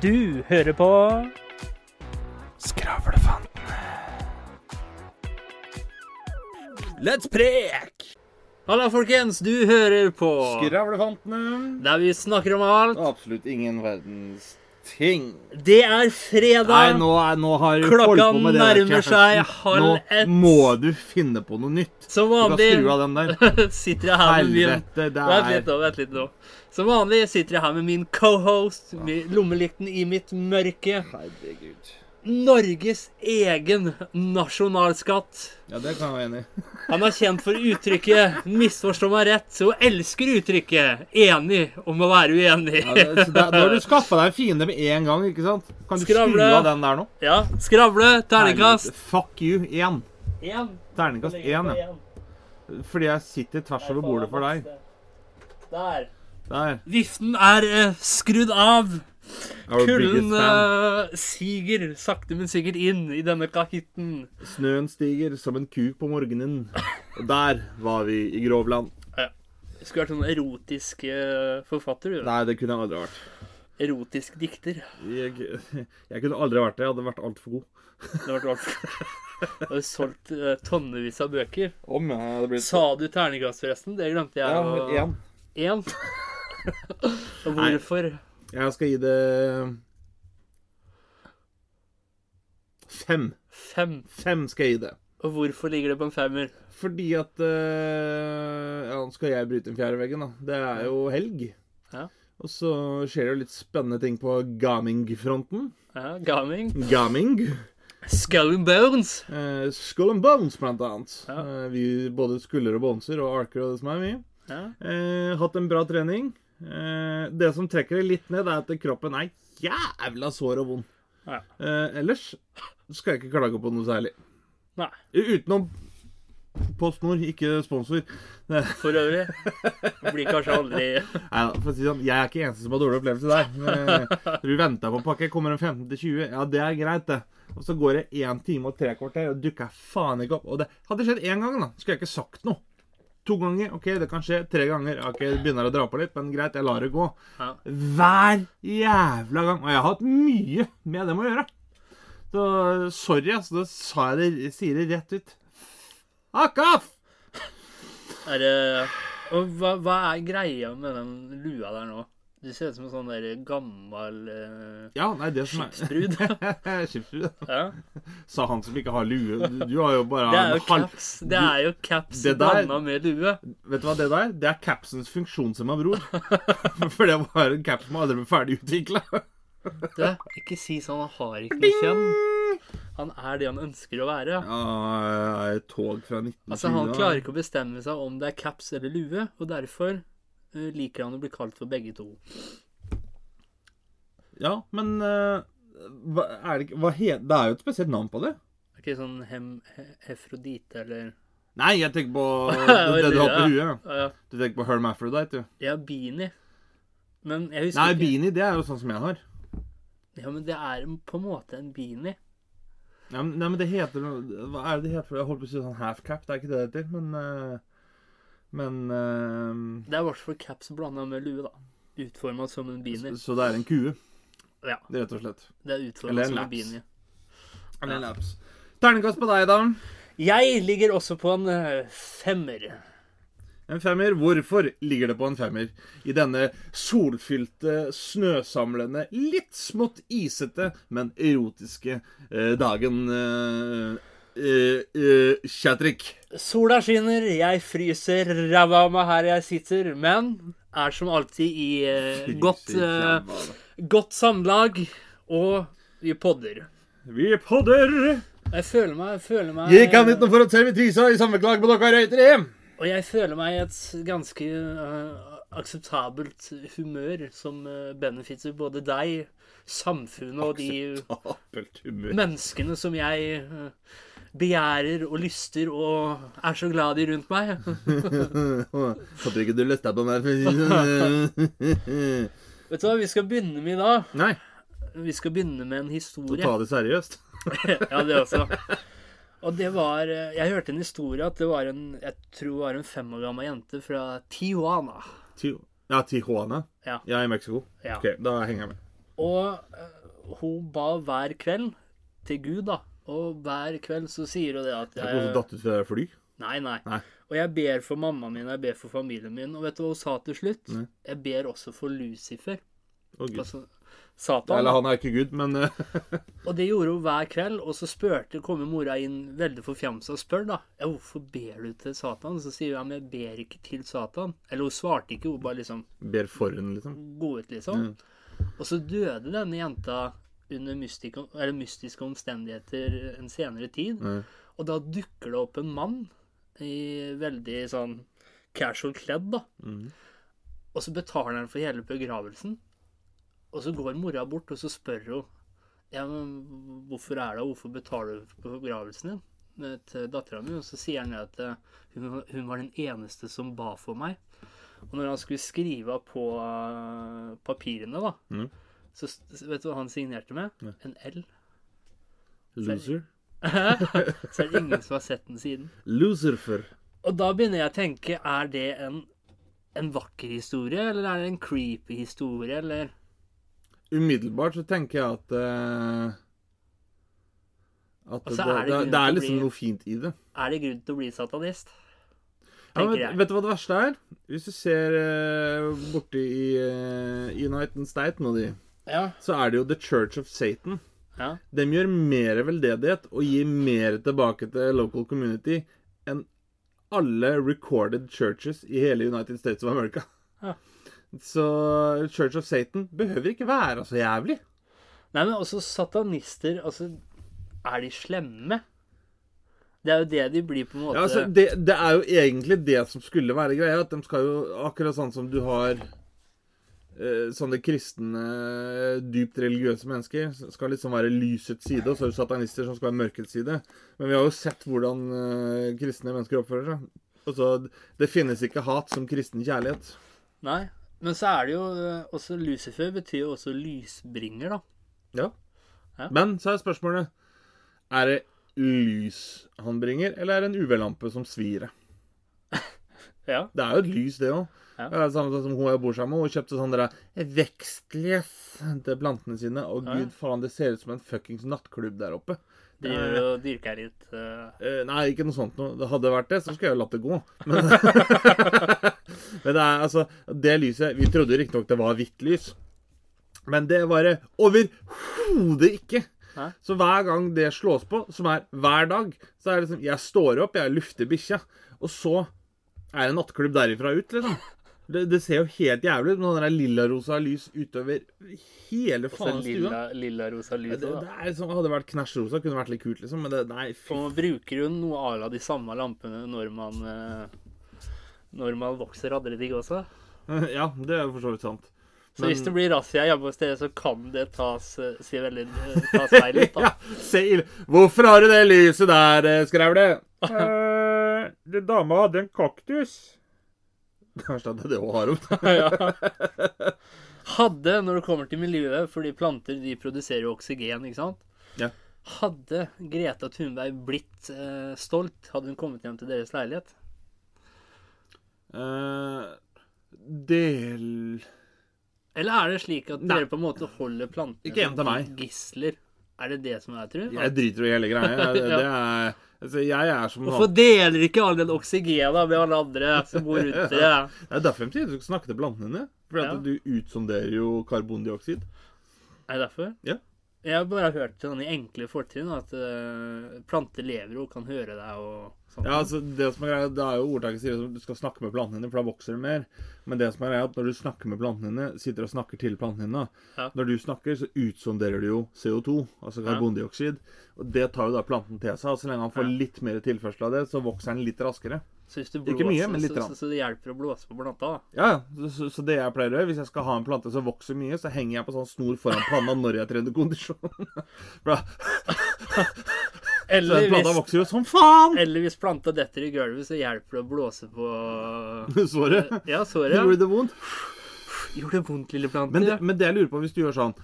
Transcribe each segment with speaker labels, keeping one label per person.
Speaker 1: Du hører på
Speaker 2: Skravlefantene.
Speaker 1: Let's prek! Halla, folkens. Du hører på
Speaker 2: Skravlefantene.
Speaker 1: Der vi snakker om alt.
Speaker 2: Absolutt ingen verdens ting.
Speaker 1: Det er fredag.
Speaker 2: Nei, nå, er, nå har
Speaker 1: Klokka
Speaker 2: på med det
Speaker 1: nærmer
Speaker 2: der,
Speaker 1: seg halv ett.
Speaker 2: Nå må du finne på noe nytt.
Speaker 1: Som
Speaker 2: Du kan
Speaker 1: vanlig
Speaker 2: skru av den der.
Speaker 1: sitter jeg her med min
Speaker 2: Helvete,
Speaker 1: Vent litt nå, vent litt nå. Som vanlig sitter jeg her med min cohost, lommelykten i mitt mørke.
Speaker 2: Herregud.
Speaker 1: Norges egen nasjonalskatt.
Speaker 2: Ja, det kan jeg være enig i.
Speaker 1: Han er kjent for uttrykket 'misforstå meg rett', og elsker uttrykket 'enig om å være uenig'.
Speaker 2: Ja, det, da, har du skaffa deg en fiende med en gang, ikke sant? Kan du
Speaker 1: Skravle.
Speaker 2: skru av den der nå?
Speaker 1: Ja, skravle, terningkast.
Speaker 2: Fuck you. Én. Terningkast én, ja. Fordi jeg sitter tvers over bordet for deg.
Speaker 1: Der.
Speaker 2: Der.
Speaker 1: Viften er eh, skrudd av. Kulden uh, siger sakte, men sikkert inn i denne kahytten.
Speaker 2: Snøen stiger som en kuk på morgenen. Og der var vi i Grovland.
Speaker 1: Skulle vært sånn erotisk uh, forfatter, du.
Speaker 2: Nei, det kunne jeg aldri vært.
Speaker 1: Erotisk dikter.
Speaker 2: Jeg, jeg kunne aldri vært det. Jeg hadde vært altfor god.
Speaker 1: Det hadde vært alt. Du har solgt uh, tonnevis av bøker.
Speaker 2: Om jeg hadde blitt
Speaker 1: Sa du terningkast, forresten? Det glemte jeg.
Speaker 2: Ja, én.
Speaker 1: Én? Og hvorfor?
Speaker 2: Jeg skal gi det Fem.
Speaker 1: Fem.
Speaker 2: Fem skal jeg gi det.
Speaker 1: Og hvorfor ligger det på en femmer?
Speaker 2: Fordi at uh, Ja, nå skal jeg bryte den fjerde veggen, da. Det er jo helg.
Speaker 1: Ja.
Speaker 2: Og så skjer det jo litt spennende ting på gaming-fronten.
Speaker 1: Ja, Gaming.
Speaker 2: Gaming.
Speaker 1: Skull and Bones.
Speaker 2: Uh, Skull and Bones, blant annet.
Speaker 1: Ja.
Speaker 2: Uh, vi både skuller og bonser og arker og det som er mye.
Speaker 1: Ja.
Speaker 2: Hatt en bra trening. Eh, det som trekker det litt ned, er at kroppen er jævla sår og vond.
Speaker 1: Ja.
Speaker 2: Eh, ellers skal jeg ikke klage på noe særlig.
Speaker 1: Nei.
Speaker 2: Utenom PostNord, ikke sponsor.
Speaker 1: For øvrig. Blir kanskje aldri
Speaker 2: Neida, for å si sånn, jeg er ikke eneste som har dårlig opplevelse der. Eh, Du venta på pakke, kommer en 15-20. Ja, det er greit, det. Og så går det én time og tre kvarter, og dukker faen ikke opp. Og det hadde skjedd én gang, da. Skulle jeg ikke sagt noe. To ganger, OK, det kan skje. Tre ganger, OK, det begynner å dra på litt, men greit, jeg lar det gå.
Speaker 1: Ja.
Speaker 2: Hver jævla gang. Og jeg har hatt mye med dem å gjøre. Så sorry, altså. Da sa jeg det, jeg sier det rett ut. Fuck off!
Speaker 1: Er det Og hva, hva er greia med den lua der nå? Du ser ut som en sånn der gammel uh,
Speaker 2: Ja, nei, det som er
Speaker 1: skipsbrud.
Speaker 2: Skipsbrud.
Speaker 1: ja.
Speaker 2: Sa han som ikke har lue. Du, du har jo bare
Speaker 1: Det er jo
Speaker 2: en halv
Speaker 1: caps. Det er jo caps blanda med lue.
Speaker 2: Vet du hva det der? Det er capsens funksjonshemma bror. For det var en caps som aldri ble ferdig utvikla.
Speaker 1: Du, ikke si sånn. Han har ikke noe kjønn. Han er det han ønsker å være.
Speaker 2: Ja, et tog fra 1920.
Speaker 1: Altså, Han klarer ikke å bestemme seg om det er caps eller lue, og derfor eh, liker han å bli kalt for begge to.
Speaker 2: Ja, men eh, hva, er det, hva he, det er jo et spesielt navn på det.
Speaker 1: Er ikke sånn hem, he, Hefrodite eller
Speaker 2: Nei, jeg tenker på det, det du har på huet.
Speaker 1: Ja,
Speaker 2: Du tenker på Hermaphrodite, du.
Speaker 1: ja, beanie. Men jeg husker
Speaker 2: Nei,
Speaker 1: ikke
Speaker 2: beanie, det er jo sånn som jeg har.
Speaker 1: Ja, men det er på en måte en beanie.
Speaker 2: Ja, men, nei, men det heter Hva er det det heter? Jeg holdt på å si sånn half cap, det er ikke det det heter, men eh, Men uh,
Speaker 1: Det er i hvert fall caps blanda med lue, da. Utforma som en beanie.
Speaker 2: så, så det er en kue,
Speaker 1: Ja,
Speaker 2: rett og slett.
Speaker 1: det er utforma
Speaker 2: Eller en
Speaker 1: som en beanie.
Speaker 2: Eller en laps. Terningkast på deg, da.
Speaker 1: Jeg ligger også på en eh, femmer.
Speaker 2: En femmer. Hvorfor ligger det på en femmer i denne solfylte, snøsamlende, litt smått isete, men erotiske eh, dagen uh, Kjatrik?
Speaker 1: Sola skinner, jeg fryser ræva av meg her jeg sitter, men er som alltid i uh, godt, uh, godt samlag, og vi podder.
Speaker 2: Vi podder!
Speaker 1: Jeg føler meg, jeg føler meg
Speaker 2: Gikk han utenfor et servitrisa i sammenklag med dere røytere?
Speaker 1: Og jeg føler meg i et ganske akseptabelt humør som uh, benefitser både deg, samfunnet og de
Speaker 2: Akseptabelt humør.
Speaker 1: menneskene som jeg begjærer og lyster og er så glad i rundt meg.
Speaker 2: Håper ikke du lytta på meg. sånn.
Speaker 1: Vet du hva vi skal begynne med i dag?
Speaker 2: Nei,
Speaker 1: Vi skal begynne med en
Speaker 2: historie.
Speaker 1: historie.
Speaker 2: ta det seriøst.
Speaker 1: ja, det også. Og det var eh, Jeg hørte en historie at det var en Jeg tror var en fem år gammel jente fra Tijuana.
Speaker 2: Ti- Ja, Tijuana.
Speaker 1: Ja.
Speaker 2: Ja, i Mexico.
Speaker 1: Ja.
Speaker 2: Ok, da henger jeg med.
Speaker 1: Og eh, hun ba hver kveld til Gud, da. Og hver kveld så sier hun det at
Speaker 2: jeg, som datt ut fra fly.
Speaker 1: Nei, nei.
Speaker 2: Nei.
Speaker 1: Og jeg ber for mammaen min, jeg ber for familien min. Og vet du hva hun sa til slutt?
Speaker 2: Nei.
Speaker 1: Jeg ber også for Lucifer.
Speaker 2: Oh, Gud.
Speaker 1: Altså Satan.
Speaker 2: Eller han er ikke Gud, men eh,
Speaker 1: Og det gjorde hun hver kveld. Og så spurte, kommer mora inn veldig forfjamsa og spør da ja, hvorfor ber du til Satan. Så sier hun ja, men jeg ber ikke til Satan. Eller hun svarte ikke, hun bare liksom
Speaker 2: ber for henne, liksom.
Speaker 1: gå ut, liksom. Og så døde denne jenta under mystiske, eller mystiske omstendigheter en senere tid.
Speaker 2: Mm.
Speaker 1: Og da dukker det opp en mann i veldig sånn casual kledd, da.
Speaker 2: Mm.
Speaker 1: Og så betaler han for hele begravelsen. Og så går mora bort, og så spør hun ja, men hvorfor er det, hvorfor betaler du for begravelsen din eh, til dattera mi? Og så sier han at eh, hun, hun var den eneste som ba for meg. Og når han skulle skrive på eh, papirene, da,
Speaker 2: Mhm.
Speaker 1: Så vet du hva han signerte med?
Speaker 2: Nei.
Speaker 1: En L.
Speaker 2: Loser.
Speaker 1: Så er det ingen som har sett den siden.
Speaker 2: Loserfer.
Speaker 1: Og da begynner jeg å tenke, er det en, en vakker historie, eller er det en creepy historie, eller
Speaker 2: Umiddelbart så tenker jeg at uh, At
Speaker 1: Og
Speaker 2: det,
Speaker 1: så
Speaker 2: det,
Speaker 1: er det
Speaker 2: det, er liksom
Speaker 1: bli-
Speaker 2: noe fint i det.
Speaker 1: er det grunn til å bli satanist?
Speaker 2: Ja, men,
Speaker 1: jeg.
Speaker 2: vet du hva det verste er? Hvis du ser uh, borti i uh, United States nå, de,
Speaker 1: Ja.
Speaker 2: så er det jo The Church of Satan.
Speaker 1: ja.
Speaker 2: De gjør mer veldedighet og gir mer tilbake til local community enn alle recorded churches i hele United States of America.
Speaker 1: Ja.
Speaker 2: Så Church of Satan behøver ikke være så jævlig.
Speaker 1: Nei, men også satanister, altså Er de slemme? Det er jo det de blir, på en måte.
Speaker 2: Ja, altså, det, det er jo egentlig det som skulle være greia. At de skal jo Akkurat sånn som du har sånne kristne, dypt religiøse mennesker skal liksom være lysets side, og så er det satanister som skal være mørkets side. Men vi har jo sett hvordan eh, kristne mennesker oppfører seg. Altså, det finnes ikke hat som kristen kjærlighet.
Speaker 1: Nei. Men så er det jo eh, også Lucifer betyr jo også lysbringer, da.
Speaker 2: Ja.
Speaker 1: Ja.
Speaker 2: Men så er spørsmålet Er det lys han bringer, eller er det en UV-lampe som svir?
Speaker 1: Ja.
Speaker 2: Det er jo et lys, det òg.
Speaker 1: Ja.
Speaker 2: Samme som hun jeg bor sammen med. Hun kjøpte sånn der vekstlys til plantene sine. Og gud faen, det ser ut som en fuckings nattklubb der oppe.
Speaker 1: De dyrker litt eh,
Speaker 2: Eh, nei, ikke noe sånt noe. Det hadde vært det, så skulle jeg jo latt det gå. Men, men det er altså Det lyset Vi trodde riktignok det var hvitt lys. Men det var det overhodet ikke.
Speaker 1: Hæ?
Speaker 2: Så hver gang det slås på, som er hver dag, så er det liksom Jeg står opp, jeg lufter bikkja, og så er det nattklubb derifra ut, liksom. Det, det ser jo helt jævlig ut med sånn der lilla-rosa lys utover hele faen stua.
Speaker 1: lilla, lilla rosa
Speaker 2: Det,
Speaker 1: lys.
Speaker 2: det,
Speaker 1: da.
Speaker 2: er liksom, hadde vært knæsjrosa, kunne vært litt kult, liksom. Men det, nei, fy
Speaker 1: man bruker jo noe à la de samme lampene når man eh, Når man vokser andre ting også.
Speaker 2: Ja, det er jo for så vidt sant.
Speaker 1: Så hvis det blir razzia hjemme hos dere, så kan det tas, eh, si veldig, eh, tas feil ut, da.
Speaker 2: Ja, se. Hvorfor har du det lyset der, eh, Uh, dama hadde en kaktus. Kanskje det er det hun har om.
Speaker 1: ja. Hadde, når det kommer til miljøet, fordi planter de produserer jo oksygen, ikke sant?
Speaker 2: Ja.
Speaker 1: Hadde Greta Thunberg blitt eh, stolt, hadde hun kommet hjem til deres leilighet?
Speaker 2: Eh, del
Speaker 1: Eller er det slik at
Speaker 2: Nei.
Speaker 1: dere på en måte holder plantene
Speaker 2: Ikke hjem til meg.
Speaker 1: gisler? Er det det som er, tror du?
Speaker 2: Jeg driter i hele greia. Det, det er Altså, jeg er som
Speaker 1: Hvorfor deler ikke all den oksygena med alle andre som bor rundt
Speaker 2: Det er derfor de sier du skal snakke til plantene dine. Fordi
Speaker 1: Ja.
Speaker 2: at du utsonderer jo karbondioksid.
Speaker 1: Er det derfor?
Speaker 2: Ja.
Speaker 1: Jeg har bare hørt sånn i enkle fortrinn at uh, planter lever og kan høre deg og sånt.
Speaker 2: Ja, altså Det som er greia, det er jo ordtaket sier at du skal snakke med plantene dine, for da vokser det mer. Men det som er greia, at når du snakker med plantene dine, sitter og snakker til plantene dine,
Speaker 1: Ja.
Speaker 2: når du snakker, så utsonderer du jo CO2, altså karbondioksid. Og det tar jo da planten til seg. Og så lenge han får
Speaker 1: Ja.
Speaker 2: litt mer tilførsel av det, så vokser den litt raskere.
Speaker 1: Så hvis du
Speaker 2: Ikke mye, men litt
Speaker 1: så, så, så det hjelper å blåse på planta? da.
Speaker 2: Ja, ja. Så, så, det jeg pleier å gjøre, hvis jeg skal ha en plante som vokser mye, så henger jeg på sånn snor foran panna når jeg trener kondisjon. Bra.
Speaker 1: Eller
Speaker 2: den planta
Speaker 1: hvis,
Speaker 2: vokser jo som faen!
Speaker 1: eller hvis planta detter i gulvet, så hjelper det å blåse på
Speaker 2: Såret.
Speaker 1: Ja, såret.
Speaker 2: Gjorde det vondt?
Speaker 1: Gjorde det vondt, lille plante?
Speaker 2: Men det, men det jeg lurer på, hvis du gjør sånn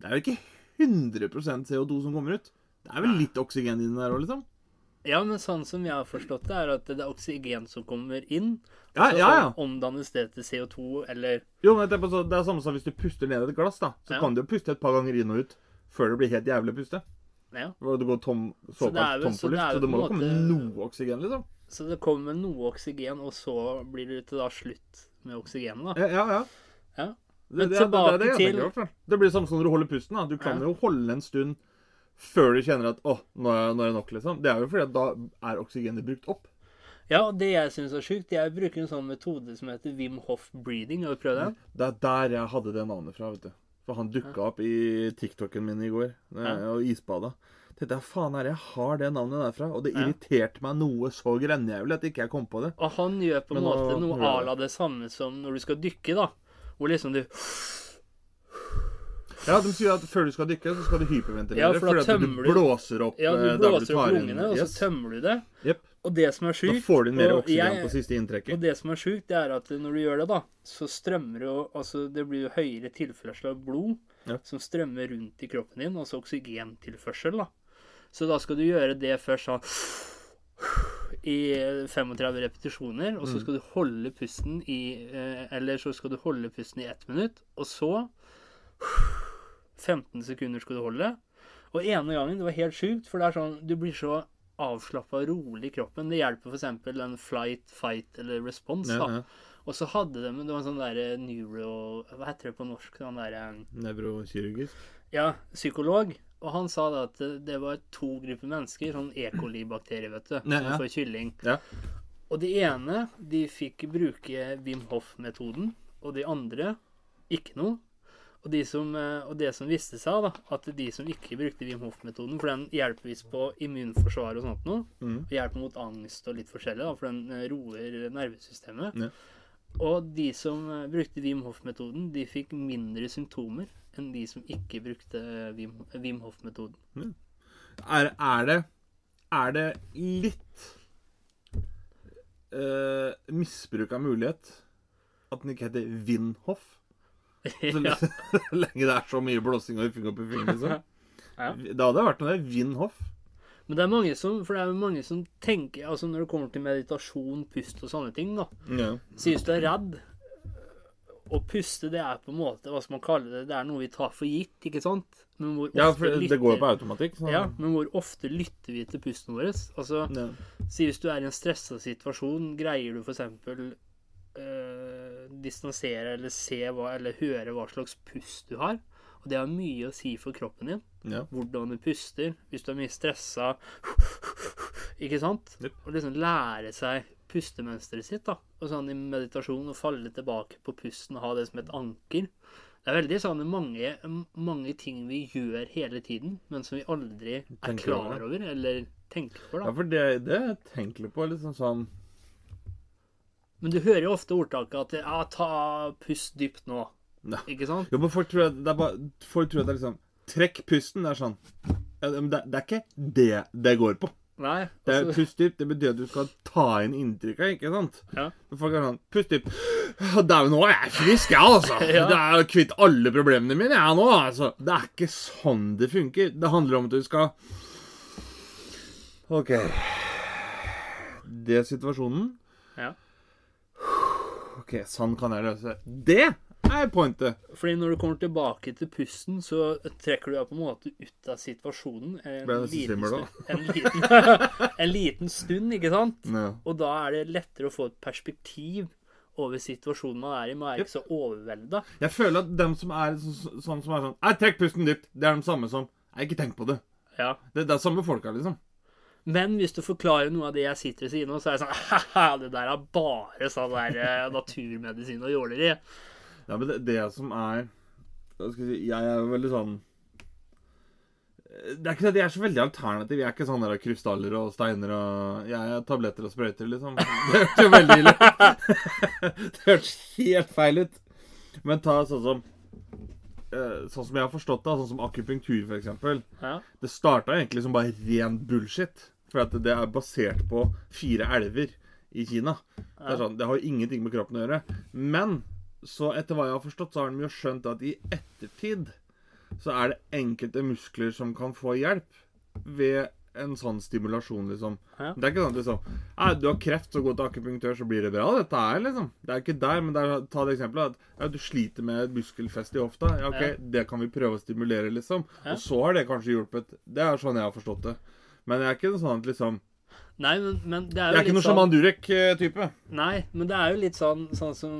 Speaker 2: Det er jo ikke 100% CO2 som kommer ut. Det er vel litt oksygen i den der òg, liksom?
Speaker 1: Ja, men sånn som jeg har forstått det, er at det er oksygen som kommer inn.
Speaker 2: Ja,
Speaker 1: så
Speaker 2: ja, ja.
Speaker 1: omdannes det til CO2, eller
Speaker 2: Jo, men det er, så- det er samme som hvis du puster ned et glass, da. Så
Speaker 1: Ja.
Speaker 2: kan du jo puste et par ganger inn og ut før det blir helt jævlig å puste.
Speaker 1: Ja.
Speaker 2: Hvor du går tom,
Speaker 1: Så det
Speaker 2: såkalt tom
Speaker 1: så
Speaker 2: for
Speaker 1: det
Speaker 2: luft. Så det må jo komme noe oksygen, liksom.
Speaker 1: Så det kommer noe oksygen, og så blir det til da slutt med oksygenet, da.
Speaker 2: Ja, ja. ja.
Speaker 1: Ja. Men
Speaker 2: det, det, det,
Speaker 1: tilbake
Speaker 2: det, det,
Speaker 1: til-
Speaker 2: i hvert fall. det blir samme som når du holder pusten. da. Du kan jo holde en stund før du kjenner at 'Å, nå er, nå er det nok', liksom. Det er jo fordi at da er oksygenet brukt opp.
Speaker 1: Ja, og det jeg syns er sjukt, jeg bruker en sånn metode som heter Wim Hof breathing. Har du prøvd den?
Speaker 2: Det er der jeg hadde det navnet fra, vet du. For han dukka opp i TikToken min i går, eh,
Speaker 1: Ja.
Speaker 2: og isbada. Tenkte jeg, faen er det jeg har det navnet derfra? Og det
Speaker 1: Ja.
Speaker 2: irriterte meg noe så grenjævlig at ikke jeg kom på det.
Speaker 1: Og han gjør på en måte noe
Speaker 2: nå
Speaker 1: à la det samme som når du skal dykke, da. Hvor liksom du
Speaker 2: Ja, de sier at før du skal dykke, så skal du hyperventilere.
Speaker 1: Ja, for da
Speaker 2: fordi at du
Speaker 1: tømmer du-
Speaker 2: blåser opp
Speaker 1: Ja, du
Speaker 2: eh,
Speaker 1: blåser opp lungene, og så tømmer du det.
Speaker 2: Yep.
Speaker 1: Og det som er
Speaker 2: Da får du inn mer oksygen på siste inntrekket.
Speaker 1: Og det som er sjukt, det er at når du gjør det, da, så strømmer jo Altså, det blir jo høyere tilførsel av blod
Speaker 2: Ja.
Speaker 1: som strømmer rundt i kroppen din, altså oksygentilførsel, da. Så da skal du gjøre det først sånn i 35 repetisjoner, og så skal du holde pusten i eh, Eller så skal du holde pusten i ett minutt, og så 15 sekunder skulle du holde. Og ene gangen, det var helt sjukt, for det er sånn Du blir så avslappa og rolig i kroppen. Det hjelper f.eks. en flight, fight eller response.
Speaker 2: Ja,
Speaker 1: da.
Speaker 2: ja.
Speaker 1: Og så hadde de Det var en sånn derre neuro... Hva heter det på norsk? Sånn derre
Speaker 2: Nevrokirurgisk.
Speaker 1: Ja, psykolog. Og han sa da at det, var to grupper mennesker, sånn E. coli-bakterier, vet du,
Speaker 2: Ja,
Speaker 1: som får kylling.
Speaker 2: Ja.
Speaker 1: Og de ene, de fikk bruke Wim Hof-metoden, og de andre ikke noe. Og, de som, eh, og det som viste seg, da, at de som ikke brukte Wim Hof-metoden, for den hjelper visst på immunforsvar og sånt noe,
Speaker 2: Mm.
Speaker 1: og hjelper mot angst og litt forskjellig, da, for den eh, roer nervesystemet.
Speaker 2: Ja.
Speaker 1: Og de som eh, brukte Wim Hof-metoden, de fikk mindre symptomer enn de som ikke brukte Wim, Wim Hof-metoden.
Speaker 2: Er, er det Er det litt uh, misbruk av mulighet at den ikke heter Windhoff? Så lenge det er så mye blåsing og hyffing i fingeren, liksom.
Speaker 1: Ja.
Speaker 2: Det hadde vært noe der. Windhoff.
Speaker 1: Men det er mange som For det er mange som tenker Altså når det kommer til meditasjon, pust og sånne ting, da
Speaker 2: Ja.
Speaker 1: Så hvis du er redd Å puste, det er på en måte Hva skal man kalle det? Det er noe vi tar for gitt, ikke sant?
Speaker 2: Ja, for det
Speaker 1: lytter
Speaker 2: går jo på automatikk. Så.
Speaker 1: Ja, men hvor ofte lytter vi til pusten vår? Altså,
Speaker 2: Ja.
Speaker 1: si hvis du er i en stressa situasjon, greier du f.eks. Uh, distansere eller se hva, eller høre hva slags pust du har? Og det har mye å si for kroppen din
Speaker 2: Ja.
Speaker 1: hvordan du puster. Hvis du er mye stressa Ikke sant?
Speaker 2: Yep.
Speaker 1: Og liksom lære seg pustemønsteret sitt. da Og sånn i meditasjon og falle tilbake på pusten og ha det som et anker. Det er veldig sånn mange, mange ting vi gjør hele tiden, men som vi aldri er klar
Speaker 2: over.
Speaker 1: eller tenker på. da.
Speaker 2: ja, for det, det tenker på, på. Liksom sånn
Speaker 1: Men du hører jo ofte ordtaket at ja, ta pust dypt nå.
Speaker 2: Ne.
Speaker 1: Ikke sant?
Speaker 2: Jo, men folk tror at det er bare Folk tror at det er liksom Trekk pusten. Det er sånn det, det er ikke det det går på.
Speaker 1: Nei.
Speaker 2: Det er
Speaker 1: altså-
Speaker 2: Pust dypt. Det betyr at du skal ta inn inntrykket, ikke sant?
Speaker 1: Ja.
Speaker 2: Folk er sånn Pust dypt. Dæven, nå er jeg frisk, jeg, altså.
Speaker 1: Ja.
Speaker 2: Det er kvitt alle problemene mine, jeg nå. altså. Det er ikke sånn det funker. Det handler om at du skal OK. Det er situasjonen. OK, sånn kan jeg løse. Det er pointet.
Speaker 1: Fordi når du kommer tilbake til pusten, så trekker du deg på en måte ut av situasjonen. En,
Speaker 2: jeg
Speaker 1: liten, stund, en, liten, en liten stund, ikke sant?
Speaker 2: Ja.
Speaker 1: Og da er det lettere å få et perspektiv over situasjonen man er i. Man er ikke så overvelda.
Speaker 2: Jeg føler at dem som er så, sånn som er sånn Nei, trekk pusten dypt. Det er de samme som Nei, ikke tenk på det.
Speaker 1: Ja.
Speaker 2: Det, det er samme folka, liksom.
Speaker 1: Men hvis du forklarer noe av det jeg sitter og sier nå, så er det sånn Haha, det der er bare sånn der eh, naturmedisin og jåleri.
Speaker 2: Ja, men det, det som er jeg si Jeg er jo veldig sånn Det er ikke det at jeg er så veldig alternativ. Jeg er ikke sånn der krystaller og steiner og Jeg er tabletter og sprøyter, liksom. Det hørtes jo veldig ille. Det hørtes helt feil ut. Men ta sånn som eh, Sånn som jeg har forstått det, sånn som akupunktur, eksempel.
Speaker 1: Ja.
Speaker 2: Det starta egentlig som bare ren bullshit. For det er basert på fire elver i Kina. Det, er sånn, det har jo ingenting med kroppen å gjøre. Men så etter hva jeg har forstått, så har de jo skjønt at i ettertid så er det enkelte muskler som kan få hjelp ved en sånn stimulasjon, liksom.
Speaker 1: Ja.
Speaker 2: Det er ikke sånn liksom Nei, du har kreft, så gå til akupunktør, så blir det bra. Dette er liksom Det er ikke der, men det er, ta det eksempelet at ja, du sliter med et muskelfeste i hofta. Ja, OK,
Speaker 1: Ja.
Speaker 2: det kan vi prøve å stimulere, liksom.
Speaker 1: Ja.
Speaker 2: Og så har det kanskje hjulpet. Det er sånn jeg har forstått det. Men jeg er ikke sånn at liksom
Speaker 1: Nei, men, men det er jo
Speaker 2: Jeg
Speaker 1: jo
Speaker 2: er ikke
Speaker 1: noe
Speaker 2: noen
Speaker 1: sånn
Speaker 2: sjaman Durek-type.
Speaker 1: Nei, men det er jo litt sånn, sånn som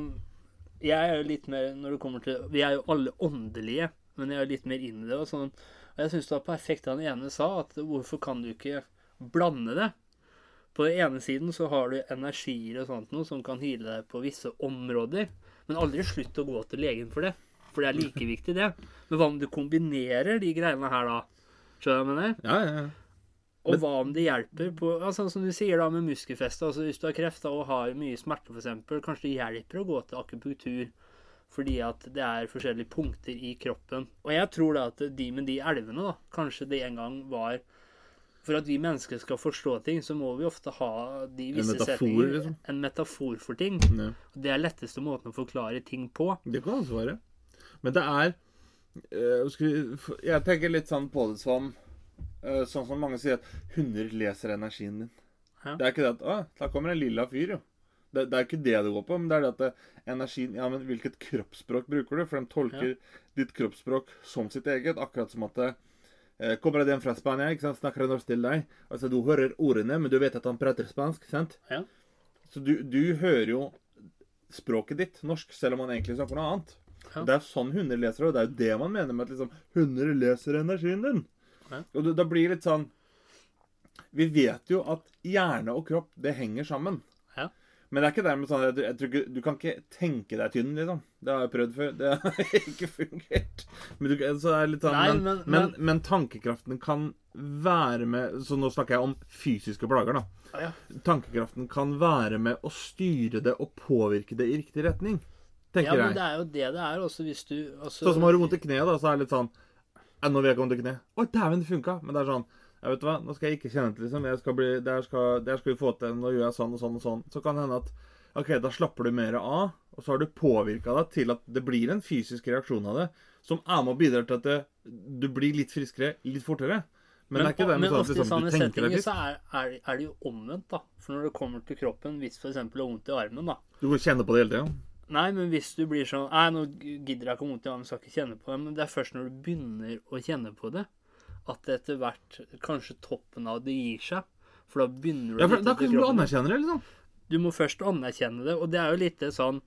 Speaker 1: Jeg er jo litt mer når det kommer til Vi er jo alle åndelige, men jeg er jo litt mer inn i det. Og sånn. Og jeg syns det var perfekt det han ene sa, at hvorfor kan du ikke blande det? På den ene siden så har du energier og sånt noe som kan hyle deg på visse områder. Men aldri slutt å gå til legen for det. For det er like viktig, det. Men hva om du kombinerer de greiene her, da? Skjønner du hva jeg mener?
Speaker 2: Ja, ja, ja.
Speaker 1: Og hva om det hjelper på Sånn som du sier da med muskelfeste. Altså Hvis du har kreft og har mye smerte, f.eks., kanskje det hjelper å gå til akupunktur fordi at det er forskjellige punkter i kroppen. Og jeg tror da at de med de elvene, da, kanskje det en gang var For at vi mennesker skal forstå ting, så må vi ofte ha de visse
Speaker 2: metafor,
Speaker 1: setninger.
Speaker 2: liksom.
Speaker 1: En metafor for ting.
Speaker 2: ja.
Speaker 1: Det er letteste måten å forklare ting på.
Speaker 2: Det kan også være. Men det er eh, Jeg tenker litt sånn på det som Sånn som mange sier at hunder leser energien din.
Speaker 1: Ja.
Speaker 2: Det er ikke det at Å, da kommer en lilla fyr, jo. Det, det er ikke det det går på, men det er det at det, energien Ja, men hvilket kroppsspråk bruker du? For de tolker ditt kroppsspråk som sitt eget. Akkurat som at det, eh, Kommer det en fra Spania, ikke sant? snakker norsk til deg. Altså, Du hører ordene, men du vet at han prater spansk. sant?
Speaker 1: Ja.
Speaker 2: Så du, du hører jo språket ditt, norsk, selv om han egentlig snakker noe annet.
Speaker 1: Ja.
Speaker 2: Det er sånn hunder leser det, og det er jo det man mener med at liksom, hunder leser energien din.
Speaker 1: Ja.
Speaker 2: Og da blir litt sånn Vi vet jo at hjerne og kropp, det henger sammen.
Speaker 1: Ja.
Speaker 2: Men det er ikke dermed sånn jeg, jeg tror ikke, Du kan ikke tenke deg tynn, liksom. Det har jeg prøvd før. Det har ikke fungert. Men, du, er sånn,
Speaker 1: Nei,
Speaker 2: men,
Speaker 1: men-
Speaker 2: men,
Speaker 1: men-
Speaker 2: tankekraften kan være med Så nå snakker jeg om fysiske plager, da.
Speaker 1: Ja.
Speaker 2: Tankekraften kan være med å styre det og påvirke det i riktig retning.
Speaker 1: Ja, men
Speaker 2: jeg.
Speaker 1: det er jo det det er også hvis du altså,
Speaker 2: Sånn som har du vondt i kneet, da, så er det litt sånn Nå vil jeg ikke til kne. i. Å, dæven, det funka. Men det er sånn jeg vet hva, Nå skal jeg ikke kjenne til liksom. Jeg skal bli, der, skal, der skal vi få til. Nå gjør jeg sånn og sånn og sånn. Så kan det hende at OK, da slapper du mer av, og så har du påvirka deg til at det blir en fysisk reaksjon av det, som er med og bidrar til at det, du blir litt friskere litt fortere. Men, det er ikke det med
Speaker 1: men
Speaker 2: sånn at
Speaker 1: ofte i
Speaker 2: liksom,
Speaker 1: sånne
Speaker 2: du tenker deg
Speaker 1: settinger så er, er, er det jo omvendt, da. For når det kommer til kroppen, hvis f.eks. du har vondt i armen, da.
Speaker 2: Du kjenner på det hele tida.
Speaker 1: Nei, men hvis du blir sånn Nei, nå gidder jeg ikke vondt i armen, skal ikke kjenne på det. Men det er først når du begynner å kjenne på det, at det etter hvert Kanskje toppen av det gir seg. For da begynner du
Speaker 2: Ja, for da kan du anerkjenne det, liksom.
Speaker 1: Du må først anerkjenne det, og det er jo litt sånn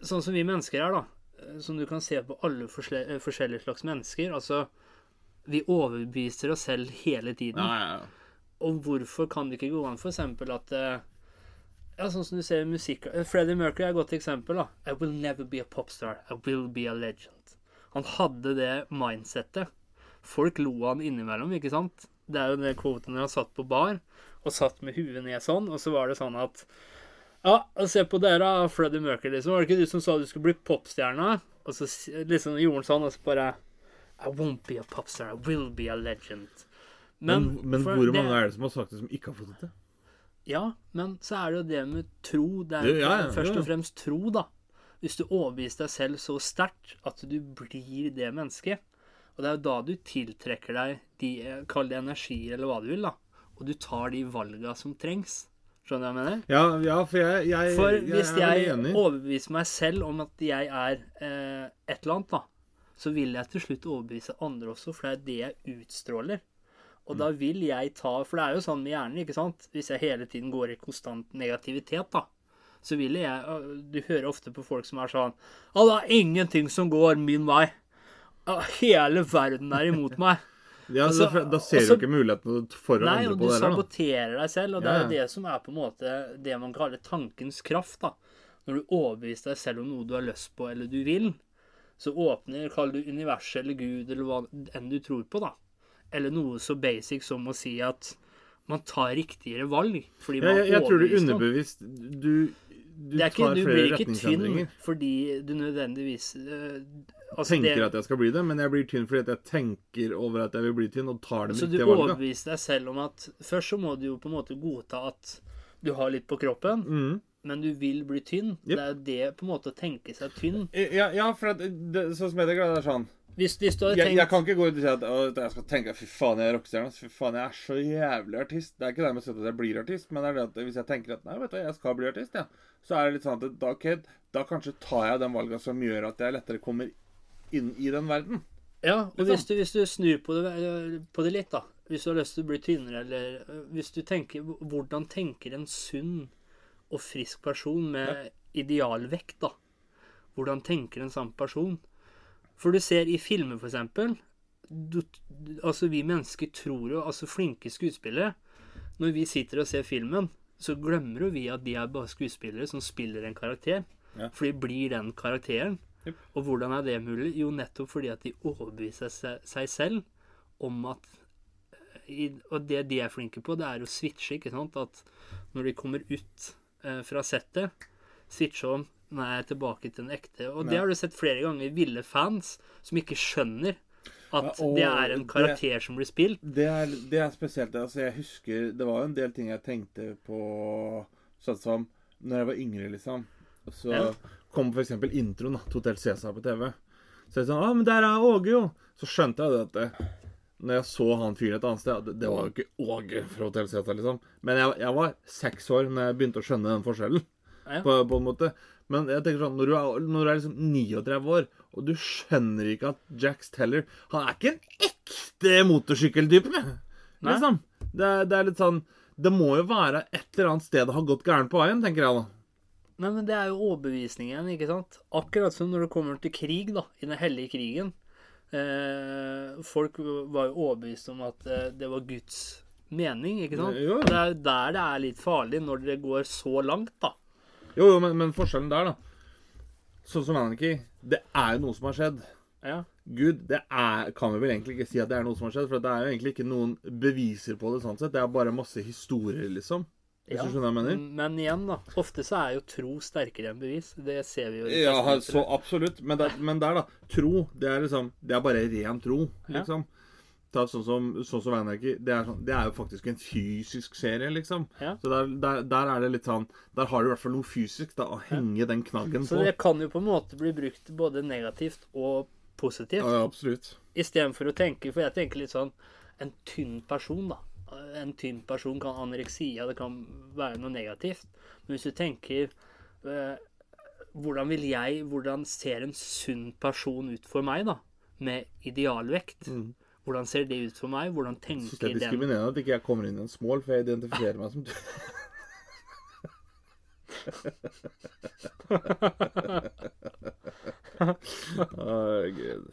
Speaker 1: Sånn som vi mennesker er, da. Som du kan se på alle forskjellige slags mennesker. Altså, vi overbeviser oss selv hele tiden.
Speaker 2: Ja, ja, ja.
Speaker 1: Og hvorfor kan det ikke gå an for eksempel at eh, Ja, sånn som du ser musikk Freddie Mercury er et godt eksempel. da I will never be a popstar. I will be a legend. Han hadde det mindsettet. Folk lo han innimellom, ikke sant? Det er jo det kvoten når han satt på bar og satt med huet ned sånn, og så var det sånn at Ja, se på dere, Freddie Mercury, liksom. Var det ikke du som sa du skulle bli popstjerne? Og så liksom gjorde han sånn, og så bare I won't be a popstar. I will be a legend.
Speaker 2: Men, men
Speaker 1: men
Speaker 2: hvor
Speaker 1: det-
Speaker 2: mange er det som har sagt det, som ikke har fått det til?
Speaker 1: Ja, men så er det jo det med tro. Det er
Speaker 2: jo, ja, ja,
Speaker 1: først og fremst tro, da. Hvis du overbeviser deg selv så sterkt at du blir det mennesket. Og det er jo da du tiltrekker deg de, kall det energier, eller hva du vil, da. Og du tar de valga som trengs. Skjønner du hva jeg mener?
Speaker 2: Ja, ja for jeg, jeg,
Speaker 1: For
Speaker 2: jeg
Speaker 1: hvis
Speaker 2: er
Speaker 1: jeg overbeviser meg selv om at jeg er eh, et eller annet, da, så vil jeg til slutt overbevise andre også, for det er det jeg utstråler. Og da vil jeg ta For det er jo sånn med hjernen, ikke sant? Hvis jeg hele tiden går i konstant negativitet, da, så vil jeg øh, Du hører ofte på folk som er sånn Ja, det er ingenting som går min vei. Hele verden er imot meg.
Speaker 2: Ja,
Speaker 1: altså,
Speaker 2: da, da ser
Speaker 1: altså-
Speaker 2: du ikke muligheten for å
Speaker 1: Nei,
Speaker 2: endre på
Speaker 1: det.
Speaker 2: det og da.
Speaker 1: saboterer deg selv, og det er jo det som er på en måte det man kaller tankens kraft, da. Når du overbeviser deg selv om noe du har lyst på eller du vil, så åpner, kall du universet eller Gud eller hva enn du tror på, da. Eller noe så basic som å si at man tar riktigere valg. Fordi
Speaker 2: Ja,
Speaker 1: man
Speaker 2: jeg, jeg tror du underbevisst Du, du
Speaker 1: det er ikke,
Speaker 2: tar
Speaker 1: Du
Speaker 2: flere
Speaker 1: blir ikke tynn
Speaker 2: retningsendringer.
Speaker 1: fordi du nødvendigvis øh, altså
Speaker 2: Tenker
Speaker 1: det-
Speaker 2: at jeg skal bli det, men jeg blir tynn fordi at jeg tenker over at jeg vil bli tynn, og tar det
Speaker 1: riktige valget.
Speaker 2: Så du
Speaker 1: overbeviser deg selv om at Først så må du jo på en måte godta at du har litt på kroppen,
Speaker 2: Mm.
Speaker 1: men du vil bli tynn.
Speaker 2: Yep.
Speaker 1: Det er jo det på en måte å tenke seg tynn.
Speaker 2: Ja, ja, for at det, sånn som jeg tenker, det er sånn
Speaker 1: Hvis, hvis du hadde
Speaker 2: jeg,
Speaker 1: tenkt
Speaker 2: jeg kan ikke gå ut og si at jeg skal tenke fy faen, jeg er rockestjerne. Fy faen, jeg er så jævlig artist. Det er ikke dermed sagt at jeg blir artist, men det er det at hvis jeg tenker at nei, vet du, jeg skal bli artist, ja. så er det litt sånn at da, okay, da kanskje tar jeg den valga som gjør at jeg lettere kommer inn i den verden.
Speaker 1: Ja, og hvis du, hvis du snur på det, på det litt, da Hvis du har lyst til å bli tynnere, eller eh, hvis du tenker Hvordan tenker en sunn og frisk person med idealvekt, da? Hvordan tenker en sånn person? For du ser i filmer, for eksempel du, Altså, vi mennesker tror jo Altså, flinke skuespillere Når vi sitter og ser filmen, så glemmer jo vi at de er bare skuespillere som spiller en karakter.
Speaker 2: Ja.
Speaker 1: For de blir den karakteren.
Speaker 2: Yep.
Speaker 1: Og hvordan er det mulig? Jo, nettopp fordi at de overbeviser seg, seg selv om at eh, i, Og det de er flinke på, det er å switche, ikke sant? At når de kommer ut eh, fra settet, switche om Nå er tilbake til den ekte. Og det har du sett flere ganger. Ville fans som ikke skjønner at
Speaker 2: Ja,
Speaker 1: det er en
Speaker 2: det-
Speaker 1: karakter som blir spilt.
Speaker 2: Det er, det er spesielt. Altså, jeg husker Det var en del ting jeg tenkte på sånn som når jeg var yngre, liksom. Så
Speaker 1: Ja.
Speaker 2: kom f.eks. introen da, til Hotell Cæsar på TV. Så jeg sånn Å, men der er Åge, jo! Så skjønte jeg det at når jeg så han fyren et annet sted Det, det var jo ikke Åge fra Hotell Cæsar, liksom. Men jeg, jeg var seks år når jeg begynte å skjønne den forskjellen.
Speaker 1: Ja.
Speaker 2: På, på en måte. Men jeg tenker sånn, når du er, når du er liksom 39 år, og du skjønner ikke at Jacks Teller Han er ikke en ekte motorsykkeltype. Liksom. Det, er- det er litt sånn Det må jo være et eller annet sted det har gått gærent på veien, tenker jeg da.
Speaker 1: Nei, men det er jo overbevisningen, ikke sant? Akkurat som når det kommer til krig, da, i den hellige krigen. Eh, folk var jo overbevist om at eh, det var Guds mening, ikke sant? Ja. Det er jo der det er litt farlig, når det går så langt, da.
Speaker 2: Jo, jo, men, men forskjellen der, da Sånn som Anarchy, det er jo noe som har skjedd.
Speaker 1: Ja.
Speaker 2: Gud, det er, kan vi vel egentlig ikke si at det er noe som har skjedd, for det er jo egentlig ikke noen beviser på det sånn sett. Det er bare masse historier, liksom. Hvis
Speaker 1: Ja.
Speaker 2: du skjønner hva jeg mener?
Speaker 1: Men igjen, da. Ofte så er jo tro sterkere enn bevis. Det ser vi jo. ikke
Speaker 2: Ja, så absolutt. Men der, men der, da. Tro, det er liksom Det er bare ren tro,
Speaker 1: Ja.
Speaker 2: Ta sånn som, sånn som Anarchy. Det er, sånn, det er jo faktisk en fysisk serie, liksom.
Speaker 1: Ja.
Speaker 2: Så der, der, der er det litt sånn Der har du i hvert fall noe fysisk da, å henge den knaggen
Speaker 1: Så
Speaker 2: på.
Speaker 1: det kan jo på en måte bli brukt både negativt og positivt.
Speaker 2: Ja, ja, absolutt.
Speaker 1: Istedenfor å tenke For jeg tenker litt sånn En tynn person, da. En tynn person kan anoreksia, det kan være noe negativt. Men hvis du tenker eh, Hvordan vil jeg Hvordan ser en sunn person ut for meg, da? Med idealvekt.
Speaker 2: Mm.
Speaker 1: Hvordan ser det ut for meg? Hvordan
Speaker 2: Jeg synes det
Speaker 1: er
Speaker 2: er
Speaker 1: den
Speaker 2: diskriminerende at ikke jeg kommer inn i en smål, for jeg identifiserer meg som du. Å, gud.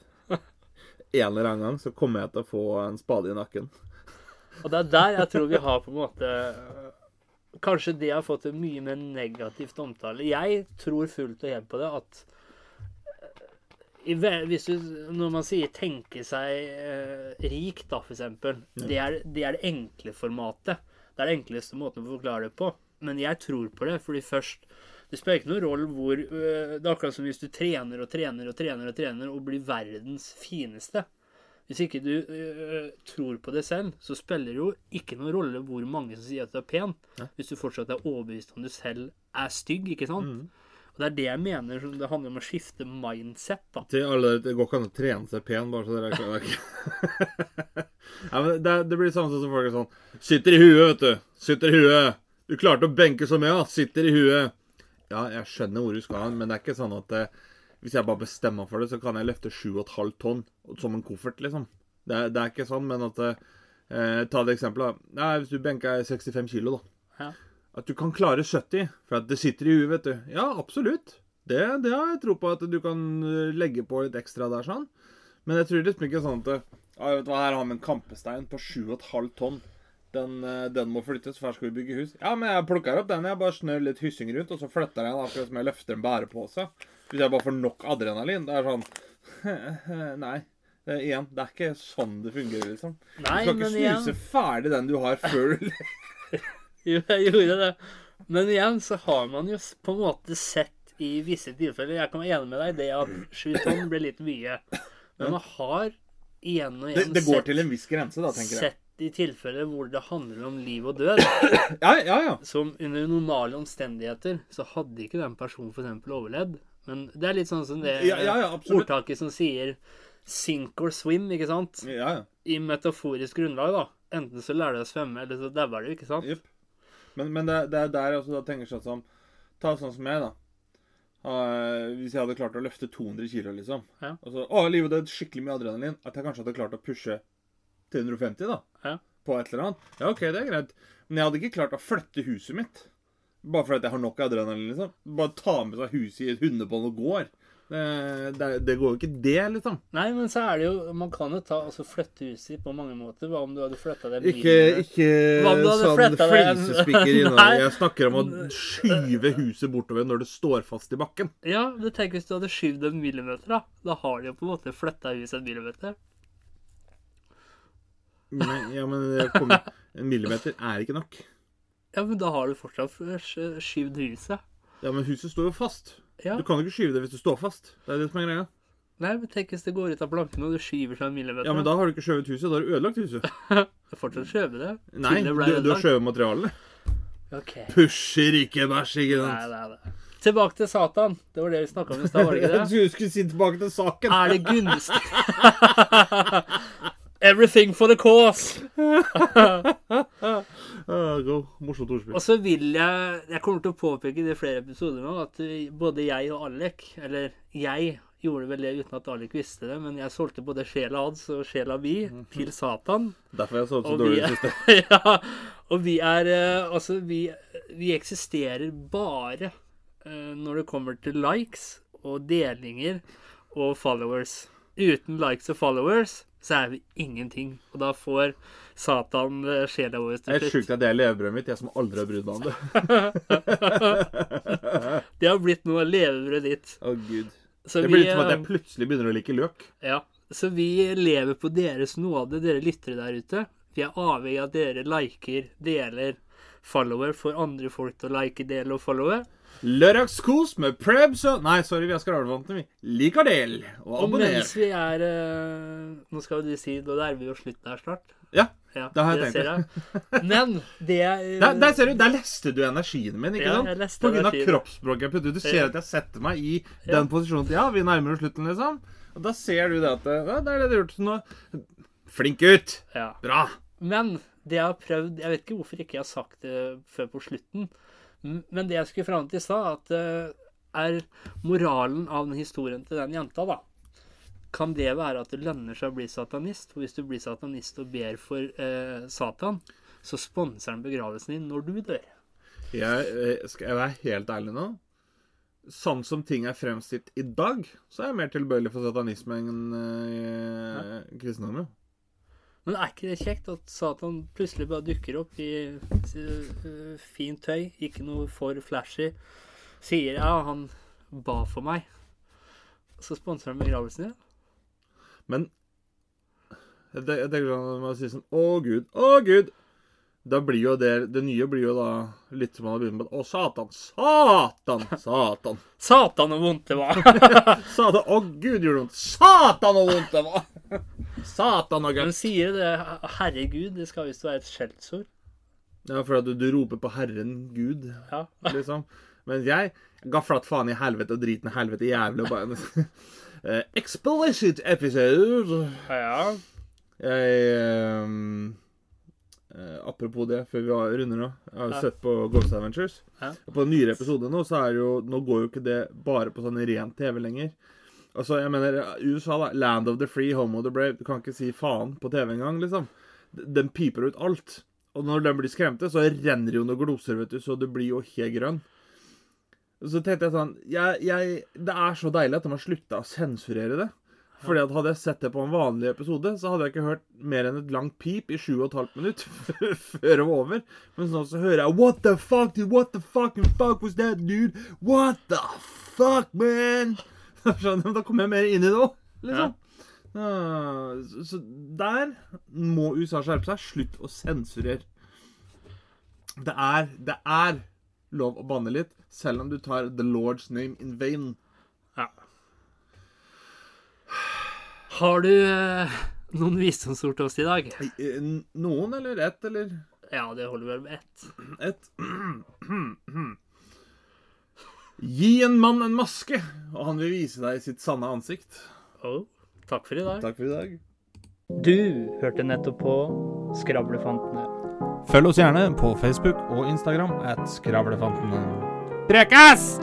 Speaker 2: En eller annen gang så kommer jeg til å få en spade i nakken.
Speaker 1: Og det er der jeg tror vi har på en måte Kanskje det har fått en mye mer negativt omtale. Jeg tror fullt og helt på det at hvis du, Når man sier 'tenke seg eh, rik', da, for eksempel. Det, er, det er det enkle formatet. Det er den enkleste måten å forklare det på. Men jeg tror på det, fordi først Det spiller ikke noen rolle hvor øh, Det er akkurat som hvis du trener og trener og trener og trener og blir verdens fineste. Hvis ikke du øh, tror på det selv, så spiller det jo ikke noen rolle hvor mange som sier at du er pen, hvis du fortsatt er overbevist om du selv er stygg, ikke sant? Og det er det jeg mener det handler om å skifte mindset, da.
Speaker 2: Til alle, Det går ikke an å trene seg pen, bare så dere er klar. ja, men det, det blir samme som folk er sånn Sitter i huet, vet du. Sitter i huet. Du klarte å benke så mye, ja. Sitter i huet. Ja, jeg skjønner hvor du skal, men det er ikke sånn at eh, hvis jeg bare bestemmer meg for det, så kan jeg løfte 7,5 tonn som en koffert, liksom. Det, det er ikke sånn, men at eh, Ta et eksempel, da. Nei, hvis du benker 65 kilo, da.
Speaker 1: Ja.
Speaker 2: At du kan klare 70, for at det sitter i huet, vet du. Ja, absolutt. Det, det har jeg tro på at du kan eh, legge på litt ekstra der, sånn. Men jeg tror liksom ikke sånn at ja, vet du hva, Her har vi en kampestein på 7,5 tonn. Den, eh, den må flyttes, for her skal vi bygge hus. Ja, men jeg plukker opp den. Jeg bare snør litt hyssing rundt, og så flytter jeg den akkurat som jeg løfter en bærepose. Hvis jeg bare får nok adrenalin. Det er sånn Nei. Det igjen, det er ikke sånn det fungerer, liksom.
Speaker 1: Nei,
Speaker 2: du skal ikke
Speaker 1: men
Speaker 2: snuse
Speaker 1: igjen
Speaker 2: ferdig den du har, før du
Speaker 1: Jo, jeg gjorde det. Men igjen så har man jo på en måte sett i visse tilfeller Jeg kan være enig med deg i det at sju tonn ble litt mye. Men man har igjen og
Speaker 2: det,
Speaker 1: igjen
Speaker 2: det går
Speaker 1: sett,
Speaker 2: til en viss grense, da, tenker jeg.
Speaker 1: sett i tilfeller hvor det handler om liv og død.
Speaker 2: Ja, ja, ja.
Speaker 1: Som under normale omstendigheter så hadde ikke den personen f.eks. overlevd. Men det er litt sånn som det
Speaker 2: Ja, ja, ja,
Speaker 1: ordtaket som sier sink or swim, ikke sant?
Speaker 2: Ja, ja.
Speaker 1: I metaforisk grunnlag, da. Enten så lærer du å svømme, eller så dauer du, ikke sant?
Speaker 2: Jepp. Men, men det, det er der jeg også tenker sånn som Ta sånn som jeg, da. Hvis jeg hadde klart å løfte 200 kilo, liksom.
Speaker 1: Ja.
Speaker 2: Og så, å, livet er skikkelig mye adrenalin. At jeg kanskje hadde klart å pushe 350, da.
Speaker 1: Ja.
Speaker 2: På et eller annet. Ja, OK, det er greit. Men jeg hadde ikke klart å flytte huset mitt. Bare fordi jeg har nok adrenalin, liksom. Bare ta med seg huset i et hundebånd og går. Det, det, det går jo ikke, det, liksom.
Speaker 1: Nei, men så er det jo Man kan jo ta altså flytte huset på mange måter. Hva om du hadde flytta det
Speaker 2: Ikke, ikke sånn flisespikker innover. Jeg snakker om å skyve huset bortover når det står fast i bakken.
Speaker 1: Ja, du tenker hvis du hadde skyvd en millimeter, da. Da har de jo på en måte flytta huset en millimeter.
Speaker 2: Men, ja, men kom, en millimeter er ikke nok.
Speaker 1: Ja, men da har du fortsatt skyvd huset.
Speaker 2: Ja, men huset står jo fast.
Speaker 1: Ja.
Speaker 2: Du kan jo ikke skyve det hvis du står fast. Det er det som er greia.
Speaker 1: Nei, men tenk hvis det går ut av plankene, og du skyver seg en millimeter.
Speaker 2: Ja, men da har du ikke skjøvet huset. Da har du ødelagt huset.
Speaker 1: Det er fortsatt skjøvet det.
Speaker 2: Nei,
Speaker 1: det
Speaker 2: du, du har skjøvet materialene.
Speaker 1: Ok.
Speaker 2: Pusher ikke bæsj, ikke sant?
Speaker 1: nei, nei. Tilbake til Satan. Det var det vi snakka om i stad, var det ikke
Speaker 2: Jeg
Speaker 1: det?
Speaker 2: trodde du skulle si tilbake til saken.
Speaker 1: Er det gunstig Everything for the cause.
Speaker 2: Ah. Morsomt ordspill.
Speaker 1: Og så vil jeg Jeg kommer til å påpeke det i flere episoder nå, at både jeg og Alek Eller jeg gjorde vel det uten at Alek visste det, men jeg solgte både sjela hans og sjela mi til Satan.
Speaker 2: Derfor jeg så
Speaker 1: så
Speaker 2: dårlig det siste.
Speaker 1: ja, og vi er eh, Altså, vi, vi eksisterer bare eh, når det kommer til likes og delinger og followers. Uten likes og followers så er vi ingenting. Og da får Satan eh, sjela vår
Speaker 2: Det
Speaker 1: til slutt.
Speaker 2: sjukt at det er levebrødet mitt, jeg som aldri har brydd meg om det.
Speaker 1: Det har blitt noe av levebrødet ditt.
Speaker 2: Å, gud.
Speaker 1: Så
Speaker 2: Det blir litt som at
Speaker 1: eh,
Speaker 2: jeg plutselig begynner å like løk.
Speaker 1: Ja, så vi lever på deres nåde, dere lyttere der ute. Vi er avhengig av at dere liker, deler, follower, får andre folk til å like, dele og followe.
Speaker 2: Lørdagskos med prebz og Nei, sorry, vi har skravlevantene, vi. Liker del og
Speaker 1: Og
Speaker 2: abonner.
Speaker 1: mens vi er eh, Nå skal jo du si Da nærmer vi oss slutten her snart.
Speaker 2: Ja,
Speaker 1: Ja,
Speaker 2: Det har jeg
Speaker 1: tenkt jeg. Men det jeg
Speaker 2: der, der ser du, der leste du energien min, ikke
Speaker 1: Ja,
Speaker 2: sant?
Speaker 1: jeg leste
Speaker 2: På grunn av kroppsspråket jeg putter. Du ser at jeg setter meg i
Speaker 1: Ja.
Speaker 2: den posisjonen. Ja, vi nærmer oss slutten, liksom. Og da ser du det at Ja, det er det du har gjort nå. Flink gutt!
Speaker 1: ja.
Speaker 2: Bra!
Speaker 1: Men det jeg har prøvd Jeg vet ikke hvorfor ikke jeg har sagt det før på slutten. Men det jeg skulle fram til i stad, at eh, er moralen av den historien til den jenta, da Kan det være at det lønner seg å bli satanist? For hvis du blir satanist og ber for eh, Satan, så sponser han begravelsen din når du dør.
Speaker 2: Jeg, eh, skal jeg være helt ærlig nå? Sånn som ting er fremstilt i dag, så er jeg mer tilbøyelig for satanisme enn uh, kristendommen.
Speaker 1: Men er ikke det kjekt at Satan plutselig bare dukker opp i eh, fint tøy, ikke noe for flashy, sier ja, han ba for meg, så sponser han begravelsen din?
Speaker 2: Men jeg, te- jeg tenker sånn, man sier sånn Å, Gud, å, Gud. Da blir jo det Det nye blir jo da litt som man har begynt med Å, Satan, Satan, Satan.
Speaker 1: Satan og vondt det var!
Speaker 2: Satan, Å, Gud, gjorde det vondt. Satan, og vondt det var. Satan og
Speaker 1: gøtt
Speaker 2: gøtt.
Speaker 1: sier det herregud, det skal visst være et skjellsord.
Speaker 2: Ja, for at du, du roper på Herren Gud,
Speaker 1: Ja.
Speaker 2: liksom. Men jeg ga flatt faen i helvete og driten helvete jævlig og bare Eh, Explicit episode.
Speaker 1: ja.
Speaker 2: Jeg um, uh, Apropos det, før vi runder nå. Jeg har jo
Speaker 1: Ja.
Speaker 2: sett på Ghost Adventures.
Speaker 1: Ja.
Speaker 2: Og på den nyere episode nå, så er jo Nå går jo ikke det bare på sånn ren TV lenger. Altså, jeg mener, USA, da. Land of the free, home of the brave. Du kan ikke si faen på TV engang, liksom. Den piper ut alt. Og når den blir skremte, så renner jo noen gloser, vet du, så du blir jo helt grønn. Så tenkte jeg sånn jeg, jeg, Det er så deilig at de har slutta å sensurere det. Fordi at Hadde jeg sett det på en vanlig episode, så hadde jeg ikke hørt mer enn et langt pip i sju og et halvt minutt før det var over. Men nå så hører jeg What the fuck, dude? What the fucking fuck was that, dude? What the fuck, man? Skjønner? Da kommer jeg mer inn i det òg, liksom. Ja. så, der må USA skjerpe seg. Slutt å sensurere. Det er, det er lov å banne litt, selv om du tar the Lord's name in vain.
Speaker 1: ja. Har du eh, noen visdomsord til oss i dag?
Speaker 2: Eh, Noen, eller ett, eller
Speaker 1: Ja, det holder vel med ett.
Speaker 2: ett? Gi en mann en maske, og han vil vise deg sitt sanne ansikt.
Speaker 1: Oh. Takk for i dag.
Speaker 2: Takk for i dag.
Speaker 1: Du hørte nettopp på Skravlefantene.
Speaker 2: Følg oss gjerne på Facebook og Instagram at Skravlefantene. Prekas!